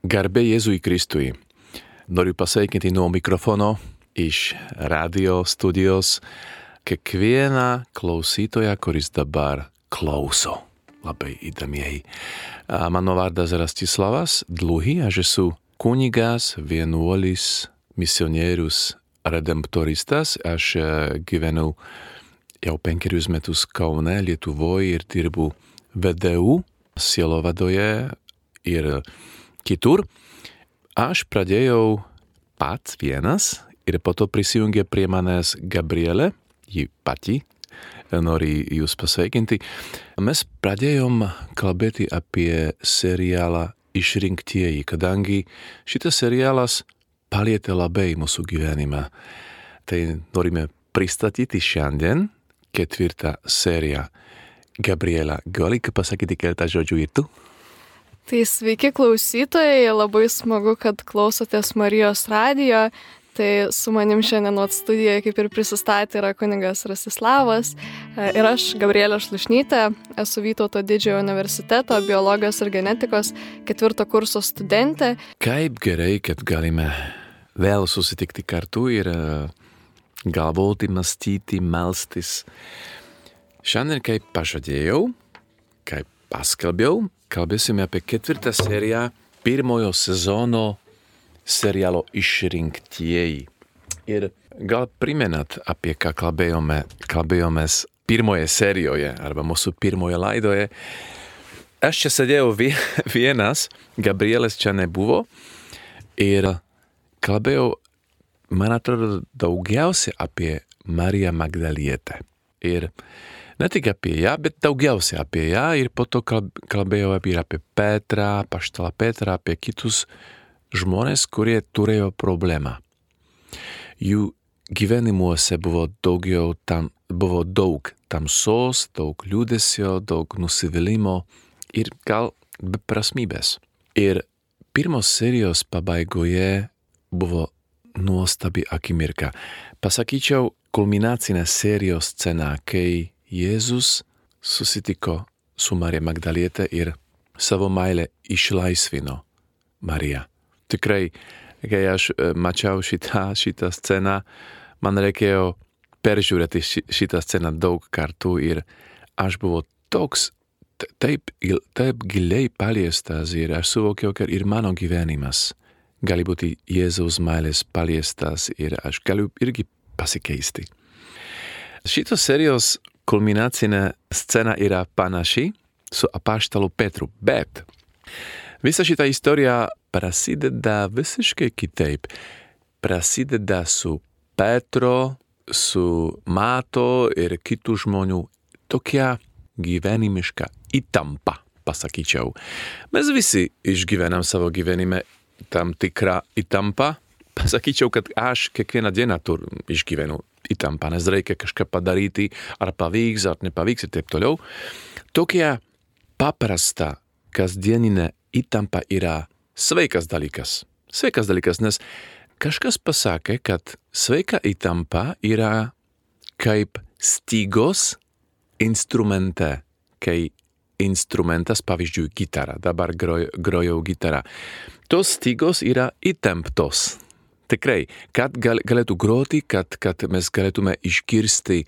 Garbė Jėzui Kristui. Noriu pasveikinti nuo mikrofono iš radio studijos kiekvieną klausytoją, kuris dabar klauso. Labai įdomieji. Mano vardas Rastislavas Dluhy, aš esu kunigas, vienuolis, misionierius, redemptoristas. Aš gyvenau jau penkerius metus Kaune, Lietuvoje ir dirbu VDU, sielovadoje ir kitur. Aš pradėjau pats vienas ir po to prisijungė prie manęs Gabrielė, ji pati, nori jūs pasveikinti. Mes pradėjom kalbėti apie serialą Išrinktieji, kadangi šitas serialas palietė labai mūsų gyvenimą. Tai norime pristatyti šiandien ketvirtą seriją. Gabriela, gali pasakyti keletą žodžių ir tu? Tai sveiki klausytojai, labai smagu, kad klausotės Marijos radijo. Tai su manim šiandien studijoje kaip ir prisistatė yra kuningas Rasislavas ir aš, Gabrielė Šlušnytė, esu Vytauto didžiojo universiteto biologijos ir genetikos ketvirto kurso studentė. Kaip gerai, kad galime vėl susitikti kartu ir galvoti, mąstyti, melstis. Šiandien, kaip pažadėjau, kaip paskelbiau, kalbėsime apie ketvirtą seriją pirmojo sezono serialo Išrinktieji. Ir gal primenat, apie ką kalbėjome, kalbėjomės pirmoje serijoje arba mūsų pirmoje laidoje. Aš čia sėdėjau vienas, Gabrielas čia nebuvo ir kalbėjau, man atrodo, daugiausia apie Mariją Magdalietę. Ir ne tik apie ją, bet daugiausia apie ją ir po to kalbėjau ir apie Petrą, paštalą Petrą, apie kitus žmonės, kurie turėjo problemą. Jų gyvenimuose buvo, daugiau, tam, buvo daug tamsos, daug liūdėsio, daug nusivylimų ir gal beprasmybės. Ir pirmos serijos pabaigoje buvo nuostabi akimirka. Pasakyčiau, kulminacinė serijos scena, kai Jėzus susitiko su Marija Magdalietė ir savo meilę išlaisvino Mariją. Tikrai, kai aš mačiau šitą, šitą sceną, man reikėjo peržiūrėti šitą sceną daug kartų ir aš buvau toks, taip, taip giliai paliestas ir aš suvokiau, kad ir mano gyvenimas gali būti Jėzaus meilės paliestas ir aš galiu irgi pasikeisti. Šitos serijos kulminacinė scena yra panaši su apaštalu Petru, bet visa šita istorija prasideda visiškai kitaip. Prasideda su Petro, su Mato ir kitų žmonių tokia gyvenimiška įtampa, pasakyčiau. Mes visi išgyvenam savo gyvenime tam tikrą įtampą. Pasakyčiau, kad aš kiekvieną dieną tur išgyvenu įtampą, nes reikia kažką padaryti, ar pavyks, ar nepavyks ir taip toliau. Tokia paprasta kasdieninė įtampa yra sveikas dalykas. Sveikas dalykas, nes kažkas pasakė, kad sveika įtampa yra kaip stygos instrumente, kai instrumentas, pavyzdžiui, gitara, dabar grojau gitarą. Tos stygos yra įtemptos tikrai, kad gal, galėtų groti, kad, kad mes galėtume išgirsti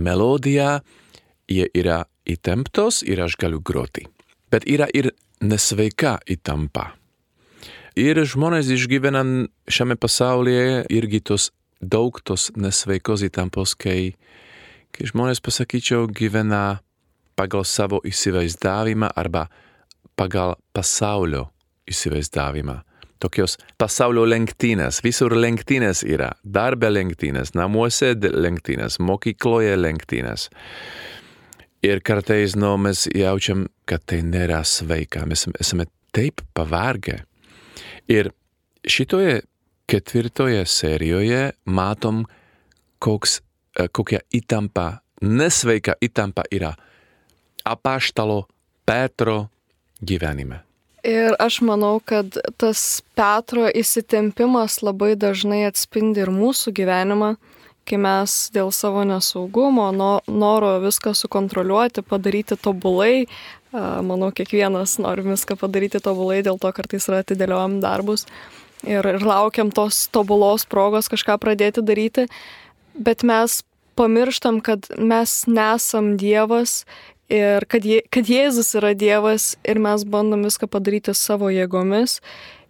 melodiją, jie yra įtemptos ir aš galiu groti. Bet yra ir nesveika įtampa. Ir žmonės išgyvena šiame pasaulyje irgi tos daug tos nesveikos įtampos, kai, kai žmonės, pasakyčiau, gyvena pagal savo įsivaizdavimą arba pagal pasaulio įsivaizdavimą tokios pasaulio lenktynės, visur lenktynės yra, darbe lenktynės, namuose lenktynės, mokykloje lenktynės. Ir kartais, nu, mes jaučiam, kad tai nėra sveika, mes esame taip pavargę. Ir šitoje ketvirtoje serijoje matom, koks, kokia įtampa, nesveika įtampa yra apaštalo Petro gyvenime. Ir aš manau, kad tas Petro įsitempimas labai dažnai atspindi ir mūsų gyvenimą, kai mes dėl savo nesaugumo, no, noro viską sukontroliuoti, padaryti tobulai, Manau, kiekvienas nori viską padaryti tobulai, dėl to kartais yra atidėliojam darbus ir, ir laukiam tos tobulos progos kažką pradėti daryti, bet mes pamirštam, kad mes nesam Dievas ir kad, je, kad Jėzus yra Dievas ir mes bandom viską padaryti savo jėgomis.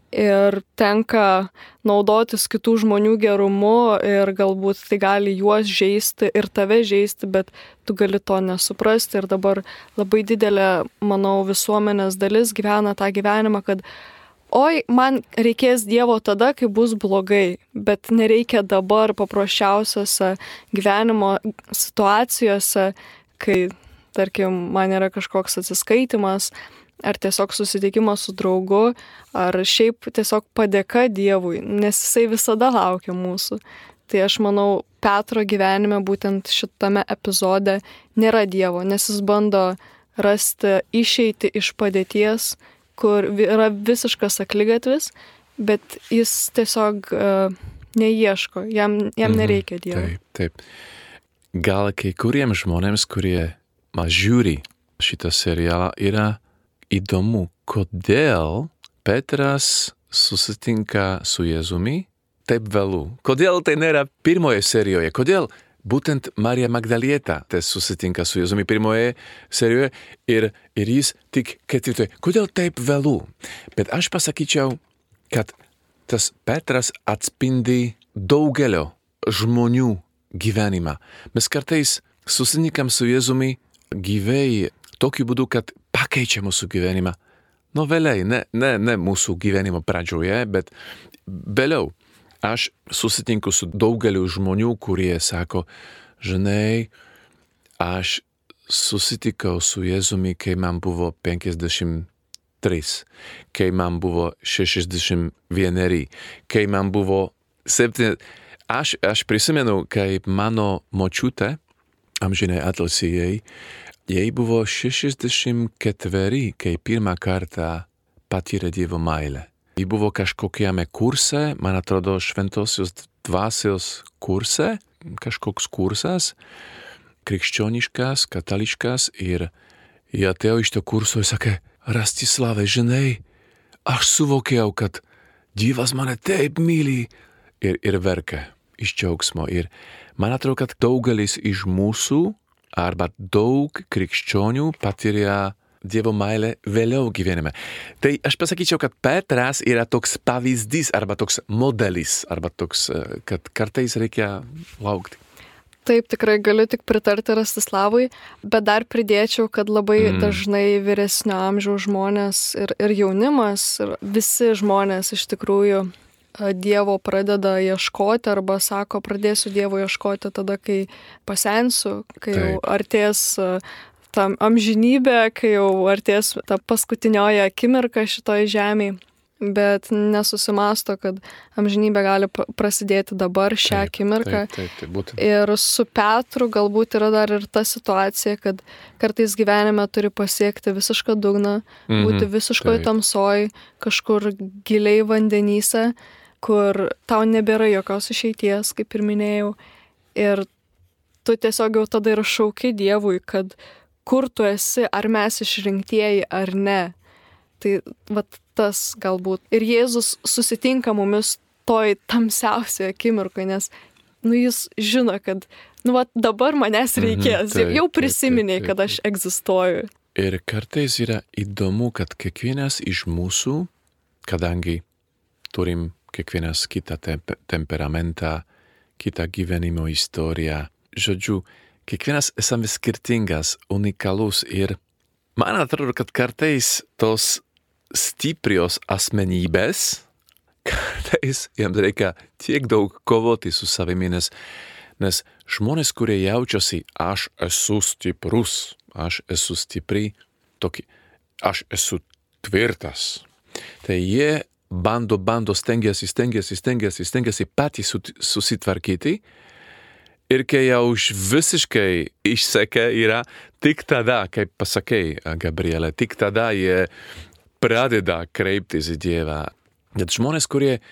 Ir tenka naudotis kitų žmonių gerumu ir galbūt tai gali juos žaisti ir tave žaisti, bet tu gali to nesuprasti. Ir dabar labai didelė, manau, visuomenės dalis gyvena tą gyvenimą, kad oi, man reikės Dievo tada, kai bus blogai, bet nereikia dabar paprasčiausiose gyvenimo situacijose, kai tarkim, man yra kažkoks atsiskaitimas, ar tiesiog susitikimas su draugu, ar šiaip tiesiog padėka Dievui, nes jisai visada laukia mūsų. Tai aš manau, Petro gyvenime būtent šitame epizode nėra Dievo, nes jis bando rasti išeiti iš padėties, kur yra visiškas aklygatvis, bet jis tiesiog uh, neieško, jam, jam mhm, nereikia Dievo. Taip, taip. Gal kai kuriems žmonėms, kurie man žiūri šitą serialą, yra įdomu, kodėl Petras susitinka su Jėzumi taip vėlų. Kodėl tai nėra pirmoje serijoje? Kodėl būtent Marija Magdalieta susitinka su Jėzumi pirmoje serijoje ir, ir jis tik ketvirtoje? Kodėl taip vėlų? Bet aš pasakyčiau, kad tas Petras atspindi daugelio žmonių gyvenimą. Mes kartais susitinkam su Jėzumi gyvai tokiu būdu, kad pakeičia mūsų gyvenimą. Nu, vėliai, ne, ne, ne mūsų gyvenimo pradžioje, bet vėliau. Aš susitinku su daugeliu žmonių, kurie sako, žinai, aš susitikau su Jėzumi, kai man buvo 53, kai man buvo 61, kai man buvo 7. Aš, aš prisimenu, kaip mano močiutė, amžinai atlasijai, jai buvo 64, kai pirmą kartą patyrė Dievo meilę. Ji buvo kažkokiame kurse, man atrodo, šventosios dvasios kurse, kažkoks kursas, krikščioniškas, katališkas ir ji atėjo iš to kurso ir sakė, Rastislavai, žinai, aš suvokiau, kad Dievas mane taip myli ir, ir verkia iš džiaugsmo. Ir man atrodo, kad daugelis iš mūsų arba daug krikščionių patyrė Dievo meilę vėliau gyvenime. Tai aš pasakyčiau, kad Petras yra toks pavyzdys arba toks modelis, arba toks, e, kad kartais reikia laukti. Taip, tikrai galiu tik pritarti Rastislavui, bet dar pridėčiau, kad labai mm. dažnai vyresnio amžiaus žmonės ir, ir jaunimas, ir visi žmonės iš tikrųjų Dievo pradeda ieškoti arba sako, pradėsiu Dievo ieškoti tada, kai pasensiu, kai Taip. jau artės ta amžinybė, kai jau artės ta paskutinioji akimirka šitoj žemėje bet nesusimasto, kad amžinybė gali prasidėti dabar šią taip, akimirką. Taip, taip, taip, būtent. ir su Petru galbūt yra dar ir ta situacija, kad kartais gyvenime turi pasiekti visišką dugną, mm -hmm, būti visiškoje tamsoj, kažkur giliai vandenyse kur tau nebėra jokios išeities, kaip ir minėjau. Ir tu tiesiog jau tada ir šauki Dievui, kad kur tu esi, ar mes išrinktieji ar ne. Tai vat tas galbūt. Ir Jėzus susitinka mumis toj tamsiausioje akimirkoje, nes nu, jis žino, kad nu, vat, dabar manęs mhm, reikės. Mhm, taip, jau prisiminė, kad aš egzistuoju. Ir kartais yra įdomu, kad kiekvienas iš mūsų, kadangi turim kiekvienas kitą temp temperamentą, kitą gyvenimo istoriją. Žodžiu, kiekvienas esame skirtingas, unikalus ir man atrodo, kad kartais tos stiprios asmenybės, kartais jiems reikia tiek daug kovoti su savimi, nes, nes žmonės, kurie jaučiasi, aš esu stiprus, aš esu stipri, tokį, aš esu tvirtas, tai jie bando, bando, stengiasi, stengiasi, stengiasi, stengiasi patys susitvarkyti. Ir kai jau visiškai išsekia yra, tik tada, kaip pasakei, Gabrielė, tik tada jie pradeda kreiptis į Dievą. Bet žmonės, kurie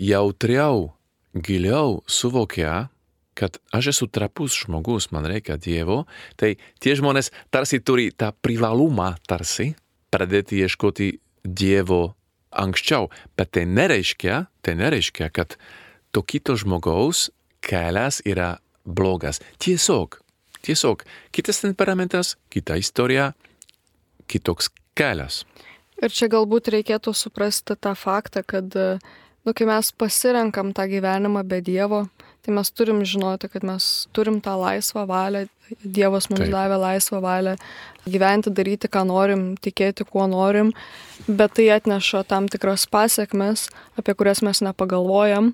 jautriau, giliau suvokia, kad aš esu trapus žmogus, man reikia Dievo, tai tie žmonės tarsi turi tą privalumą tarsi pradėti ieškoti Dievo anksčiau, bet tai nereiškia, tai nereiškia, kad to kito žmogaus kelias yra blogas. Tiesiog, tiesiog, kitas temperamentas, kita istorija, kitoks kelias. Ir čia galbūt reikėtų suprasti tą faktą, kad, nu, kai mes pasirenkam tą gyvenimą be Dievo, tai mes turim žinoti, kad mes turim tą laisvą valią, Dievas mums Taip. davė laisvą valią gyventi, daryti, ką norim, tikėti, kuo norim, bet tai atneša tam tikras pasiekmes, apie kurias mes nepagalvojam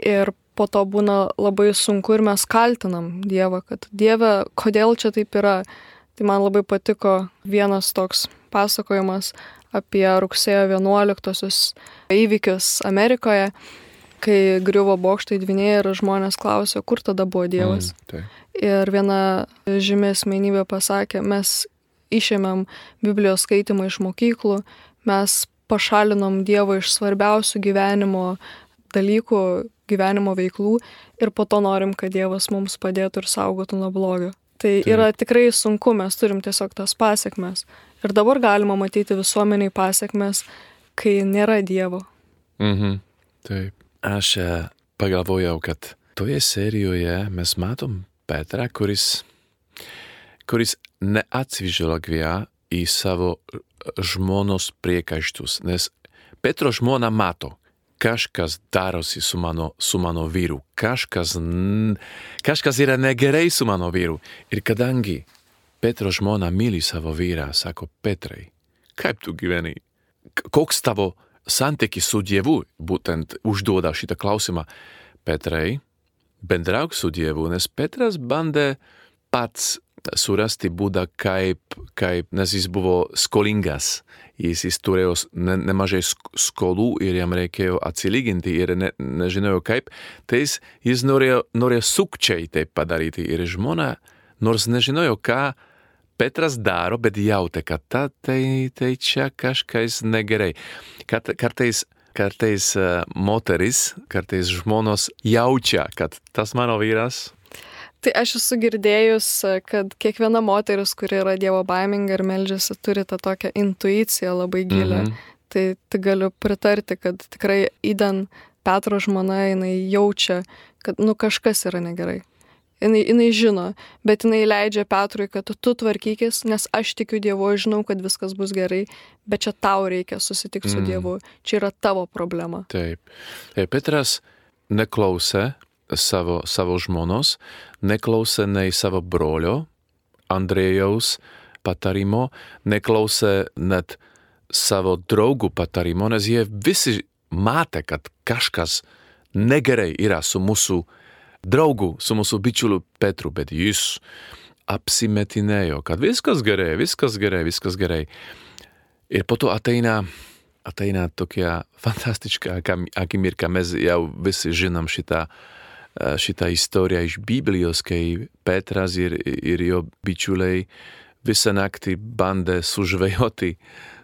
ir po to būna labai sunku ir mes kaltinam Dievą, kad Dieve, kodėl čia taip yra. Tai man labai patiko vienas toks pasakojimas apie rugsėjo 11-osius įvykius Amerikoje kai griuvo bokštai dviniai ir žmonės klausė, kur tada buvo Dievas. Mm, tai. Ir viena žymė asmenybė pasakė, mes išėmėm Biblijos skaitimą iš mokyklų, mes pašalinom Dievą iš svarbiausių gyvenimo dalykų, gyvenimo veiklų ir po to norim, kad Dievas mums padėtų ir saugotų nuo blogio. Tai yra tikrai sunku, mes turim tiesiog tas pasiekmes. Ir dabar galima matyti visuomeniai pasiekmes, kai nėra Dievo. Mhm. Taip. Aš e, pagalvojau, kad toje serijoje mes matom Petrą, kuris, kuris neatsižvelgia į savo žmonos priekaištus, nes Petro žmona mato, kažkas darosi su mano, su mano vyru, kažkas, kažkas yra negerai su mano vyru. Ir kadangi Petro žmona myli savo vyrą, sako Petrai, kaip tu gyveni, koks tavo santykis su Dievu būtent užduoda šitą klausimą. Petrai, bendrauk su Dievu, nes Petras bandė pats surasti būdą, kaip, kaip nes jis buvo skolingas. Jis, jis turėjo ne, nemažai skolų ir jam reikėjo atsilyginti ir ne, nežinojo kaip. Tai jis, jis norėjo, norėjo sukčiai taip padaryti ir žmona, nors nežinojo, ką Petras daro, bet jautė, kad ta, tai, tai čia kažkas negerai. Kart, kartais, kartais uh, moteris, kartais žmonos jaučia, kad tas mano vyras. Tai aš esu girdėjus, kad kiekviena moteris, kuri yra Dievo baiminga ir melžiasi, turi tą tokią intuiciją labai gilę. Mm -hmm. Tai, tai galiu pritarti, kad tikrai įden Petro žmona, jinai jaučia, kad nu kažkas yra negerai jinai, jinai žino, bet jinai leidžia Petrui, kad tu tvarkykis, nes aš tikiu Dievu, aš žinau, kad viskas bus gerai, bet čia tau reikia susitikti su mm. Dievu, čia yra tavo problema. Taip. Petras neklausė savo, savo žmonos, neklausė nei savo brolio, Andrėjaus patarimo, neklausė net savo draugų patarimo, nes jie visi matė, kad kažkas negerai yra su mūsų draugu, su mūsų bičiuliu Petru, bet jis apsimetinėjo, kad viskas gerai, viskas gerai, viskas gerai. Ir po to ateina, ateina tokia fantastiška akimirka, mes jau visi žinom šitą, šitą istoriją iš Biblijos, kai Petras ir, ir jo bičiuliai visą naktį bandė sužvejoti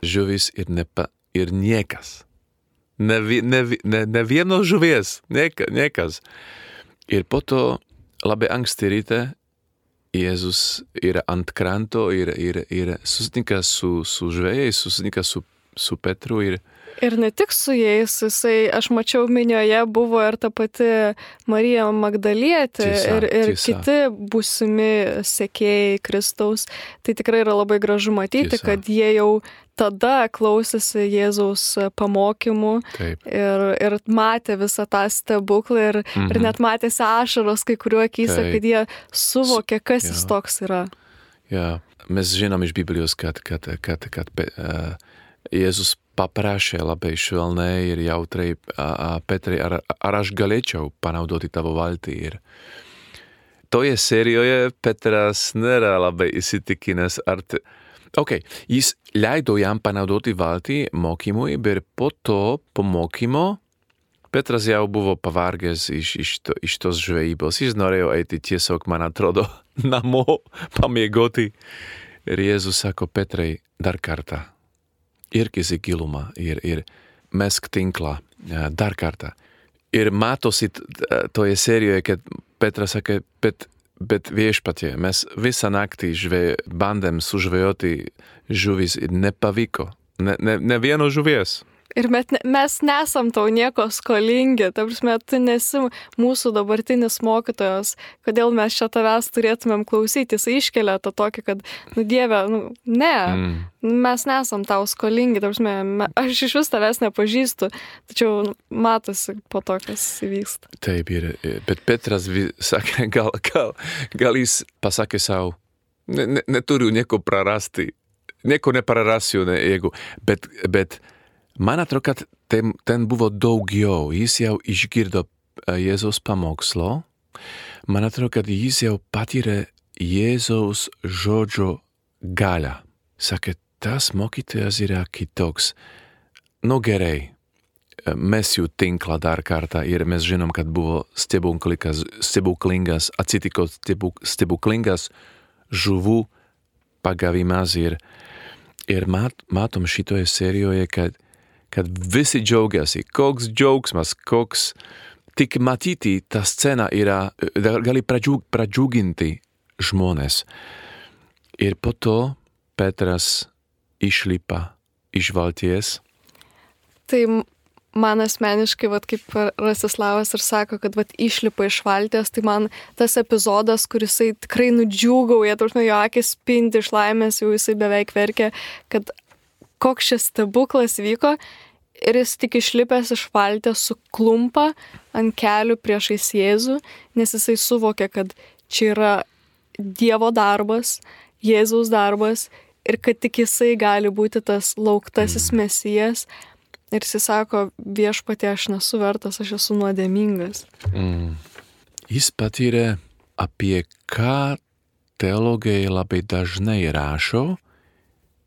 žuvis ir, nepa, ir niekas. Ne, ne, ne, ne vieno žuvies, nieka, niekas. Ir po to labai anksti ryte Jėzus yra ant kranto ir, ir, ir susitinka su, su žvėjais, susitinka su, su Petru ir, Ir ne tik su jais, jisai, aš mačiau minioje buvo ir ta pati Marija Magdalietė tiesa, ir, ir tiesa. kiti būsimi sekėjai Kristaus. Tai tikrai yra labai gražu matyti, tiesa. kad jie jau tada klausėsi Jėzaus pamokymų Taip. ir, ir matė visą tą stebuklą ir, mhm. ir net matėsi ašaros kai kuriuo akise, Taip. kad jie suvokė, kas ja. jis toks yra. Ja, mes žinom iš Biblijos, kad, kad, kad, kad uh, Jėzus paprašė labai švelniai ir jautrai, Petrai, ar, ar aš galėčiau panaudoti tavo valtį. Ir toje serijoje Petras nėra labai įsitikinęs, ar... Te... Ok, jis leido jam panaudoti valtį mokymui, bet po to, po mokymo, Petras jau buvo pavargęs iš, iš, to, iš tos žvejybos. Jis norėjo eiti tiesiog, man atrodo, namo pamiegoti. Ir Jėzus sako, Petrai, dar kartą irkis į gilumą ir, ir mesk tinklą dar kartą. Ir matosi toje serijoje, kad Petras sakė, bet, bet viešpatie, mes visą naktį žvė, bandėm sužvėjoti žuvis ir nepavyko. Ne, ne, ne vieno žuvies. Ir met, mes nesam tau nieko skolingi, ta prasme, tu nesi mūsų dabartinis mokytojas, kodėl mes čia tavęs turėtumėm klausyti, jis iškelia tą tokį, kad, nu Dieve, nu, ne, mm. mes nesam tau skolingi, ta prasme, me, aš iš vis tavęs nepažįstu, tačiau nu, matosi po to, kas įvyksta. Taip, ir, bet Petras sakė, gal, gal, gal jis pasakė savo, ne, ne, neturiu nieko prarasti, nieko neprarasiu, ne, jeigu, bet, bet, Man atrodo, kad ten, ten buvo daugiau. Jis jau išgirdo e, Jėzaus pamokslo. Man atrodo, kad jis jau patyrė Jėzaus žodžio galę. Sakė, tas mokytojas yra kitoks. Nu gerai, e, mes jų tinklą dar kartą ir mes žinom, kad buvo stebuklingas, stebuklingas atsitiko stebuklingas žuvų pagavimas ir, ir mat, matom šitoje serijoje, kad kad visi džiaugiasi, koks džiaugsmas, koks tik matyti tą sceną yra, gali pradžiug, pradžiuginti žmonės. Ir po to Petras išlipa iš valties. Tai man asmeniškai, vat, kaip Rasislavas ir sako, kad vat, išlipa iš valties, tai man tas epizodas, kuris tikrai nudžiūgauja, tarsi jo akis spindi iš laimės, jau jisai beveik verkia, kad koks šis stebuklas vyko ir jis tik išlipęs iš valties suklumpa ant kelių priešais Jėzų, nes jisai suvokia, kad čia yra Dievo darbas, Jėzaus darbas ir kad tik jisai gali būti tas lauktasis mm. mesijas. Ir jisai sako, viešpatė, aš nesu vertas, aš esu nuodėmingas. Mm. Jis patyrė, apie ką teologai labai dažnai rašo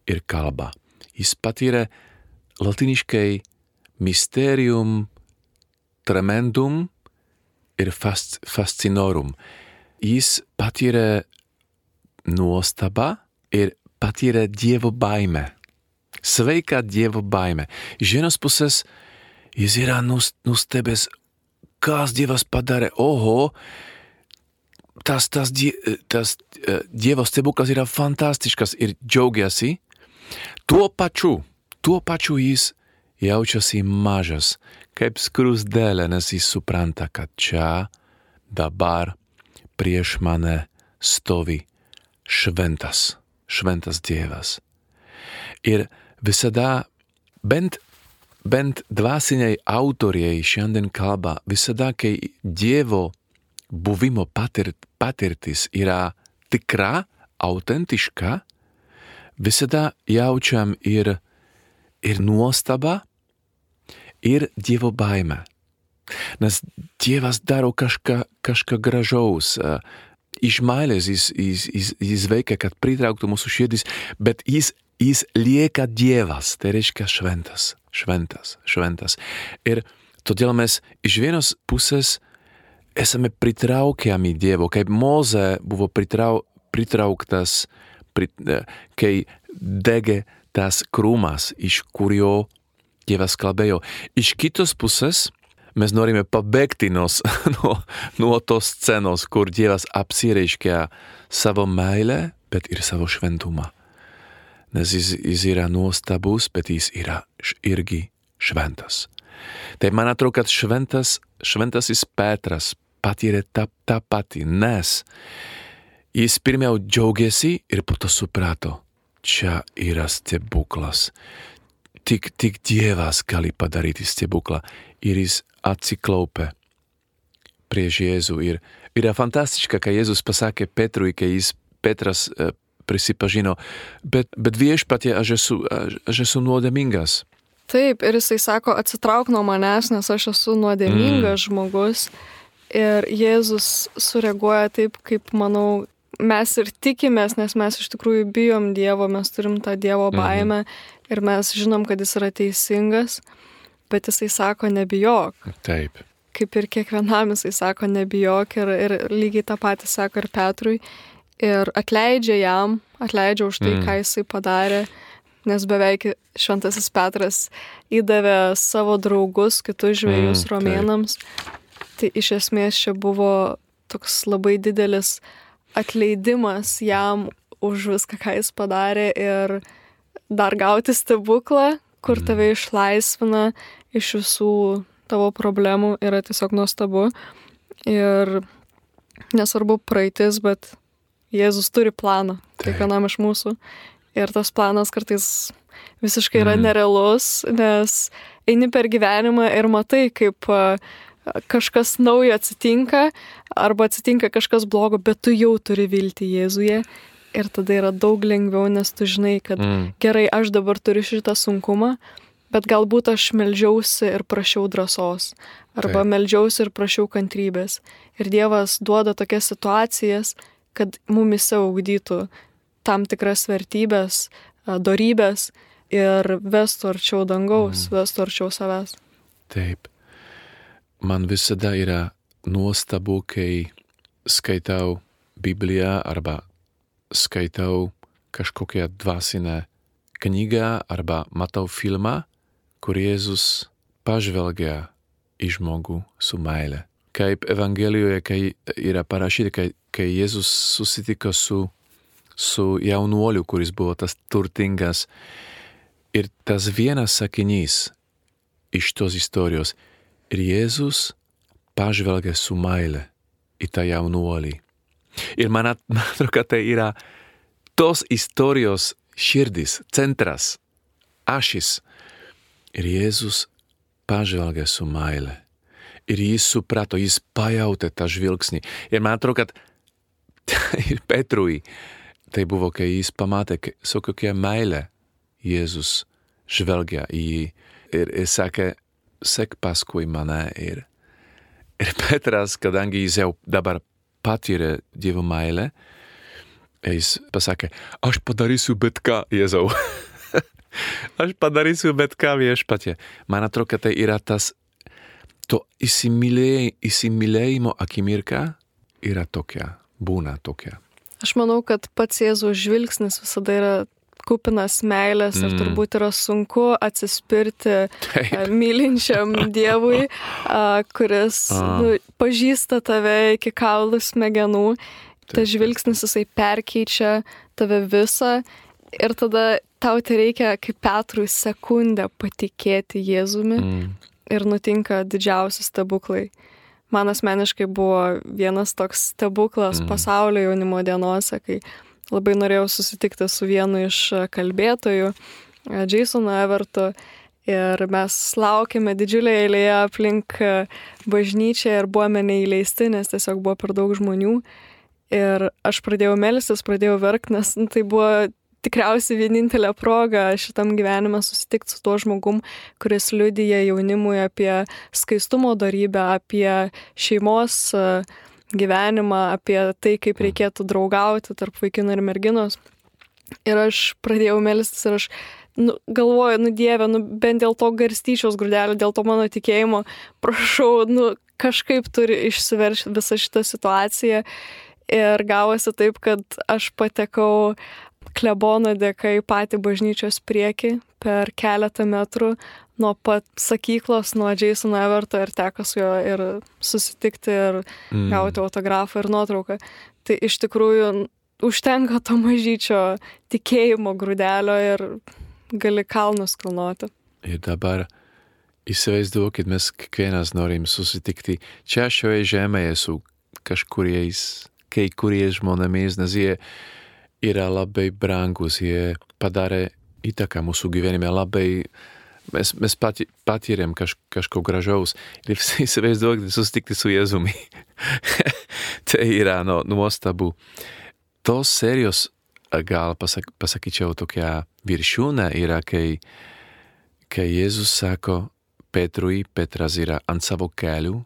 ir kalba jis patyrė latiniškai mysterium tremendum ir fasc fascinorum. Jis patyrė nuostabą ir patyrė dievo baimę. Sveika dievo baimė. Iš vienos pusės jis yra nustebęs, kas dievas padarė. Oho, tas, tas, die, tas uh, dievo stebuklas yra fantastiškas ir džiaugiasi. Tuo pačiu, tuo pačiu jis jaučiasi mažas, kaip skrusdelė, nes jis supranta, kad čia, dabar, prieš mane stovi šventas, šventas Dievas. Ir visada, bent, bent dvasiniai autoriai šiandien kalba, visada, kai Dievo buvimo patirt, patirtis yra tikra, autentiška, visada jaučiam ir, ir nuostabą, ir Dievo baimę. Nes Dievas daro kažką, kažką gražaus, iš meilės jis, jis, jis, jis veikia, kad pritrauktų mūsų širdis, bet jis, jis lieka Dievas, tai reiškia šventas, šventas, šventas. Ir todėl mes iš vienos pusės esame pritraukiami Dievo, kaip Moze buvo pritrau, pritrauktas kai degė tas krūmas, iš kurio Dievas kalbėjo. Iš kitos pusės mes norime pabėgti no, no, no tos scenos, kur Dievas apsireiškia savo meilę, bet ir savo šventumą. Nes jis, jis yra nuostabus, bet jis yra irgi šventas. Tai man atrodo, kad šventas, šventasis Petras patyrė tą, tą patį, nes Jis pirmiau džiaugiasi ir po to suprato, čia yra stebuklas. Tik, tik Dievas gali padaryti stebuklą ir jis atsiklaupė prieš Jėzų. Ir yra fantastiška, kai Jėzus pasakė Petrui, kai jis Petras uh, prisipažino, bet, bet viešpatie, aš esu, aš, aš esu nuodėmingas. Taip, ir jisai sako, atsitrauk nuo manęs, nes aš esu nuodėmingas mm. žmogus. Ir Jėzus sureaguoja taip, kaip, manau, mes ir tikimės, nes mes iš tikrųjų bijom Dievo, mes turim tą Dievo mhm. baimę mhm. ir mes žinom, kad jis yra teisingas, bet jisai sako nebijok. Taip. Kaip ir kiekvienam jisai sako nebijok ir, ir lygiai tą patį sako ir Petrui. Ir atleidžia jam, atleidžia už tai, mm. ką jisai padarė, nes beveik šventasis Petras įdavė savo draugus, kitus žvėjus mm, romėnams. Taip. Tai iš esmės čia buvo toks labai didelis atleidimas jam už viską, ką jis padarė ir dar gauti stebuklą, kur tave mhm. išlaisvina iš visų tavo problemų, yra tiesiog nuostabu. Ir nesvarbu praeitis, bet Jėzus turi planą kiekvienam iš mūsų. Ir tas planas kartais visiškai yra mm. nerealus, nes eini per gyvenimą ir matai, kaip kažkas naujo atsitinka, arba atsitinka kažkas blogo, bet tu jau turi vilti Jėzuje. Ir tada yra daug lengviau, nes tu žinai, kad mm. gerai, aš dabar turiu šitą sunkumą, bet galbūt aš melžiausi ir prašiau drąsos, arba Taip. melžiausi ir prašiau kantrybės. Ir Dievas duoda tokias situacijas, kad mumise augdytų tam tikras vertybės, darybės ir vestų arčiau dangaus, mm. vestų arčiau savęs. Taip man visada yra nuostabu, kai skaitau Bibliją arba skaitau kažkokią dvasinę knygą arba matau filmą, kur Jėzus pažvelgia į žmogų su meile. Kaip Evangelijoje, kai yra parašyta, kai, kai Jėzus susitiko su, su jaunuoliu, kuris buvo tas turtingas. Ir tas vienas sakinys iš tos istorijos Ir Jėzus pažvelgia su meile į tą jaunuolį. Ir man atrodo, kad tai yra tos istorijos širdis, centras, ašis. Ir Jėzus pažvelgia su meile. Ir jis suprato, jis pajautė tą žvilgsnį. Ir man atrodo, kad ir Petrui tai buvo, kai jis pamatė, su kokia meile Jėzus žvelgia į jį. Ir, ir sakė, sek paskui mane ir, ir Petras, kadangi jis jau dabar patyrė Dievo meilę, jis pasakė, aš padarysiu bet ką, Jėzau. aš padarysiu bet ką viešpatie. Man atrodo, kad tai yra tas, to įsimylėj, įsimylėjimo akimirka yra tokia, būna tokia. Aš manau, kad pats Jėzaus žvilgsnis visada yra kupinas meilės ir mm. turbūt yra sunku atsispirti Taip. mylinčiam Dievui, kuris nu, pažįsta tave iki kaulų smegenų. Tas žvilgsnis jisai perkeičia tave visą ir tada tau tai reikia kaip Petrui sekundę patikėti Jėzumi mm. ir nutinka didžiausi stebuklai. Man asmeniškai buvo vienas toks stebuklas mm. pasaulio jaunimo dienose, kai labai norėjau susitikti su vienu iš kalbėtojų, Jasonu Evertu. Ir mes laukėme didžiulėje eilėje aplink bažnyčią ir buvome neįleisti, nes tiesiog buvo per daug žmonių. Ir aš pradėjau melstis, pradėjau verkti, nes nu, tai buvo tikriausiai vienintelė proga šitam gyvenime susitikti su tuo žmogum, kuris liudyja jaunimui apie skaistumo darybę, apie šeimos uh, gyvenimą, apie tai, kaip mm. reikėtų draugauti tarp vaikino ir merginos. Ir aš pradėjau melstis ir aš nu, galvoju, nu Dieve, nu bent dėl to garstyčios grūdelio, dėl to mano tikėjimo, prašau, nu kažkaip turi išsiveršti visą šitą situaciją. Ir gavosi taip, kad aš patekau klebono dėka į patį bažnyčios priekį per keletą metrų nuo pat sakyklos, nuo Jasono Everto ir teko su juo ir susitikti ir mm. gauti autografą ir nuotrauką. Tai iš tikrųjų užtenka to mažyčio tikėjimo grūdelio ir gali kalnus kalnuoti. Ir dabar įsivaizduokit, mes kiekvienas norim susitikti čia šioje žemėje su kažkuriais, kai kuriais žmonėmis, nes jie yra labai brangus, jie padarė įtaką mūsų gyvenime labai mes, mes pati, patyrėm kaž, kažko gražaus ir visi įsivaizduokit susitikti su Jėzumi. tai yra no, nuostabu. Tos serijos, gal pasak, pasakyčiau, tokia viršūnė yra, kai, kai Jėzus sako Petrui, Petras yra ant savo kelių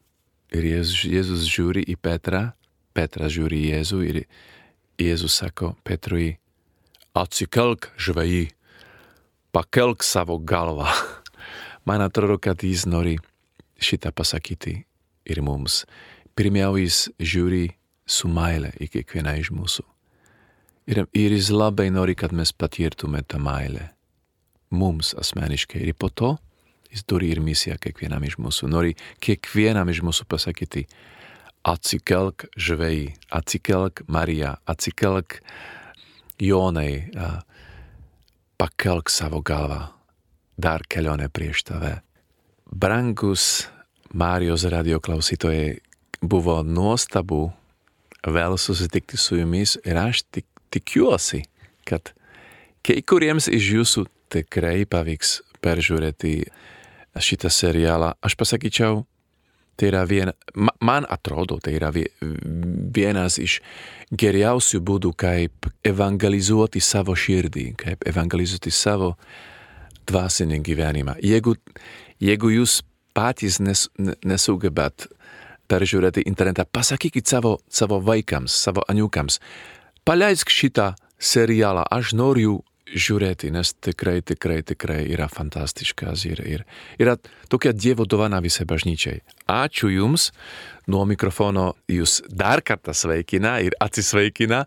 ir Jėzus, Jėzus žiūri į Petrą, Petras žiūri į Jėzų ir Jėzus sako Petrui, atsikelk žvejį pakelk savo galvą. Man atrodo, kad jis nori šitą pasakyti ir mums. Pirmiau jis žiūri su meile į kiekvieną iš mūsų. Ir, ir jis labai nori, kad mes patirtume tą meilę. Mums asmeniškai. Ir po to jis turi ir misiją kiekvienam iš mūsų. Nori kiekvienam iš mūsų pasakyti, atsikelk žvejai, atsikelk Marija, atsikelk Jonai, pakelk savo galvą, dar kelionę prieš tave. Brangus Marijos radio klausytojai, buvo nuostabu vėl susitikti su jumis ir aš tik, tikiuosi, kad kai kuriems iš jūsų tikrai pavyks peržiūrėti šitą serialą. Aš pasakyčiau, tai yra viena, man atrodo, tai yra vienas iš geriausių būdų, kaip evangelizuoti savo širdį, kaip evangelizuoti savo dvasinį gyvenimą. Jeigu, jeigu jūs patys nes, nesugebat peržiūrėti internetą, pasakykit savo, savo vaikams, savo aniukams, paleisk šitą serialą, aš noriu žiūrėti, nes tikrai, tikrai, tikrai yra fantastiškas ir, ir yra tokia Dievo dovana visai bažnyčiai. Ačiū Jums, nuo mikrofono Jūs dar kartą sveikina ir atsisveikina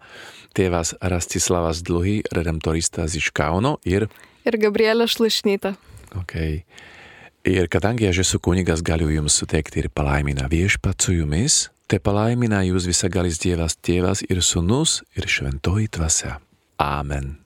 tėvas Rastislavas Dluhy, redemptoristas iš Kauno ir... Ir Gabrielė Šlašnyta. Okay. Ir kadangi aš esu kunigas, galiu jums suteikti ir palaimina viešpats su jumis, te palaimina jūs visagalis Dievas Tėvas ir Sūnus ir Šventoji Dvasia. Amen.